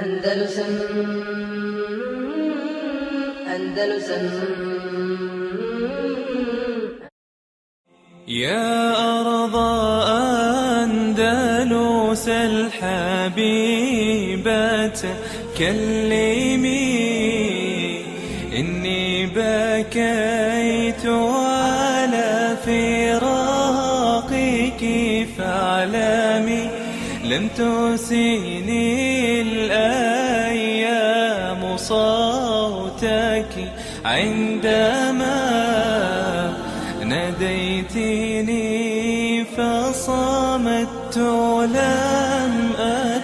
Andalusam Andalusam يا أرض أندلس الحبيبة كلمي إني بكيت على فراقك فاعلمي لم تسيني الأيام صوتك عندما ناديتني فصمت لم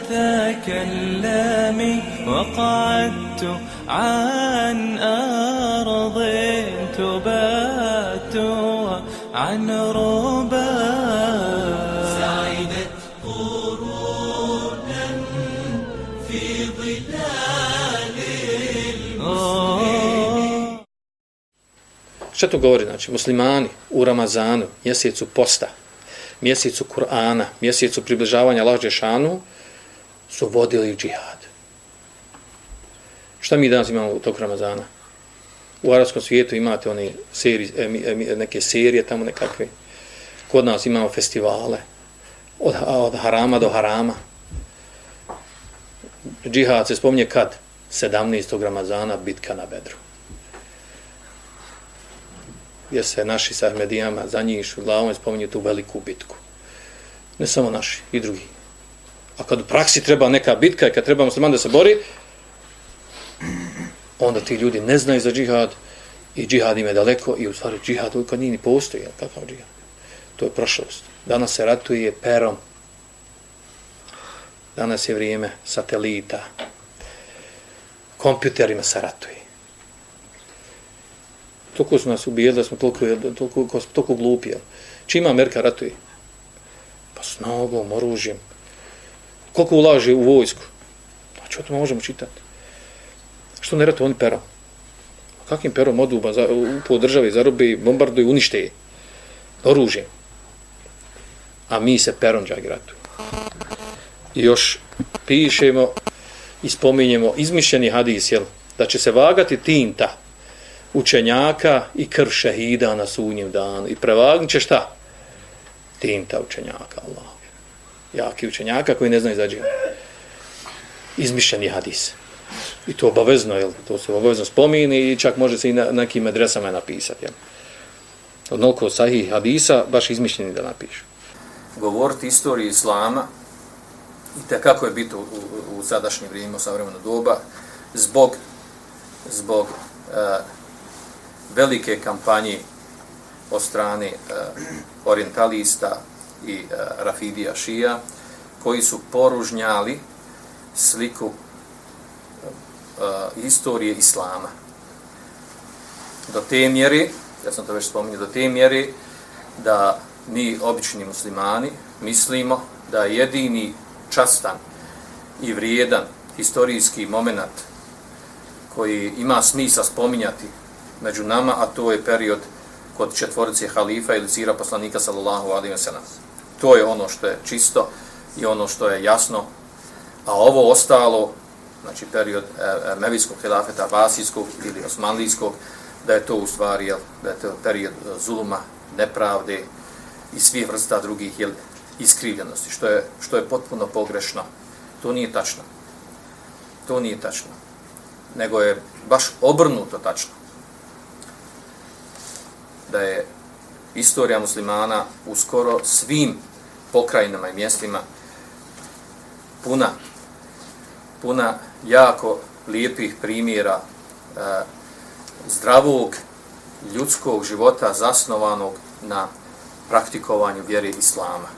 أتكلم وقعدت عن أرض تبات عن ربا في ظلال المسلمين Šta to govori? Znači, muslimani u Ramazanu, mjesecu posta, mjesecu Kur'ana, mjesecu približavanja Allah Đešanu, su vodili džihad. Šta mi danas imamo u tog Ramazana? U arabskom svijetu imate one seri, neke serije tamo nekakve. Kod nas imamo festivale. Od, od harama do harama. Džihad se spominje kad? 17. Ramazana, bitka na Bedru gdje se naši sa Ahmedijama za njih u glavom spominju tu veliku bitku. Ne samo naši, i drugi. A kad u praksi treba neka bitka i kad treba musliman da se bori, onda ti ljudi ne znaju za džihad i džihad im je daleko i u stvari džihad uvijek nije ni postoji. Kakav džihad? To je prošlost. Danas se ratuje perom. Danas je vrijeme satelita. Kompjuterima se ratuje toliko su nas ubijeli da smo toliko, toliko, toliko glupi. Čima Amerika ratuje? Pa snogom, oružjem. Koliko ulaže u vojsku? Znači, o tome možemo čitati. Što ne ratuje oni perom? Kakim perom odu za, po državi zarobe, bombarduju, unište je? Oružjem. A mi se perom džagi ratuju. Još pišemo i spominjemo izmišljeni hadis, jel? Da će se vagati tinta, učenjaka i krv šehida na sunjem danu. I prevagnit će šta? Tinta učenjaka, Allah. Jaki učenjaka koji ne znaju za džihad. Izmišljeni hadis. I to obavezno, jel? To se obavezno spomini i čak može se i na nekim adresama napisati, jel? Od sahih hadisa, baš izmišljeni da napišu. Govoriti istoriju Islama i te kako je biti u, u, u sadašnje vrijeme, u savremeno doba, zbog, zbog e, velike kampanje od strane e, orientalista i e, rafidija šija koji su poružnjali sliku e, istorije islama. Do te mjeri, ja sam to već spominio, do te mjeri da mi, obični muslimani, mislimo da jedini častan i vrijedan historijski moment koji ima smisla spominjati među nama, a to je period kod četvorice halifa ili sira poslanika sallallahu alaihi wa sallam. To je ono što je čisto i ono što je jasno, a ovo ostalo, znači period e, e Mevijskog hilafeta, Vasijskog ili Osmanlijskog, da je to u stvari, jel, da je to period e, zuluma, nepravde i svih vrsta drugih jel, iskrivljenosti, što je, što je potpuno pogrešno. To nije tačno. To nije tačno. Nego je baš obrnuto tačno da je istorija muslimana u skoro svim pokrajinama i mjestima puna puna jako lijepih primjera e, zdravog ljudskog života zasnovanog na praktikovanju vjere islama.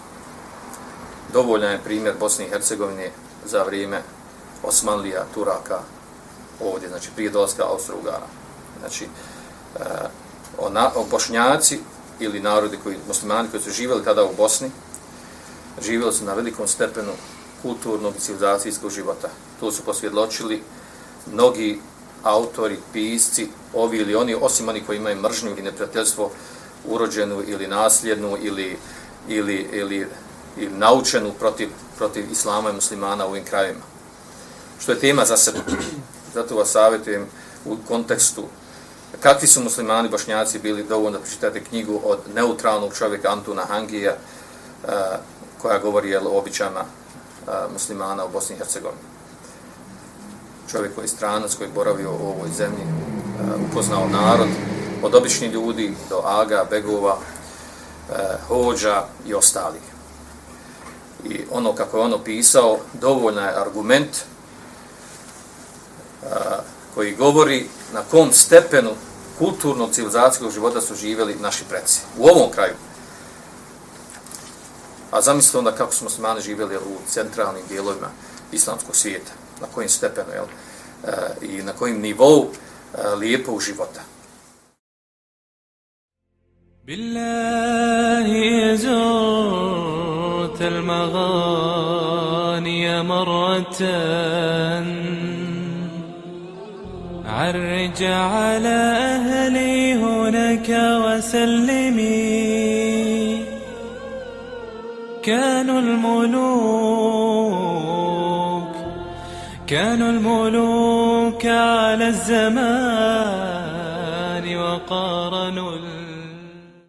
Dovoljan je primjer Bosne i Hercegovine za vrijeme Osmanlija, Turaka, ovdje, znači prije dolaska Austro-Ugara. Znači, e, o bošnjaci ili narodi koji, muslimani koji su živjeli tada u Bosni, živjeli su na velikom stepenu kulturnog i civilizacijskog života. Tu su posvjedločili mnogi autori, pisci, ovi ili oni, osim oni koji imaju mržnju i neprijateljstvo urođenu ili nasljednu ili, ili, ili, i naučenu protiv, protiv islama i muslimana u ovim krajima. što je tema za sebe. Zato vas savjetujem u kontekstu kakvi su muslimani bošnjaci bili dovoljno da pročitate knjigu od neutralnog čovjeka Antuna Hangija uh, koja govori jel, o običajima uh, muslimana u Bosni i Hercegovini. Čovjek koji je stranac, koji je boravio u ovoj zemlji, uh, upoznao narod, od običnih ljudi do aga, begova, hođa i ostalih i ono kako je ono pisao, dovoljna je argument a, koji govori na kom stepenu kulturnog civilizacijskog života su živjeli naši predsi. U ovom kraju. A zamislite onda kako smo muslimani živjeli u centralnim dijelovima islamskog svijeta. Na kojim stepenu, jel? E, I na kojim nivou e, lijepog života. Bilal. عرج على أهلي هناك وسلمي. كانوا الملوك كانوا الملوك على الزمان وقارنوا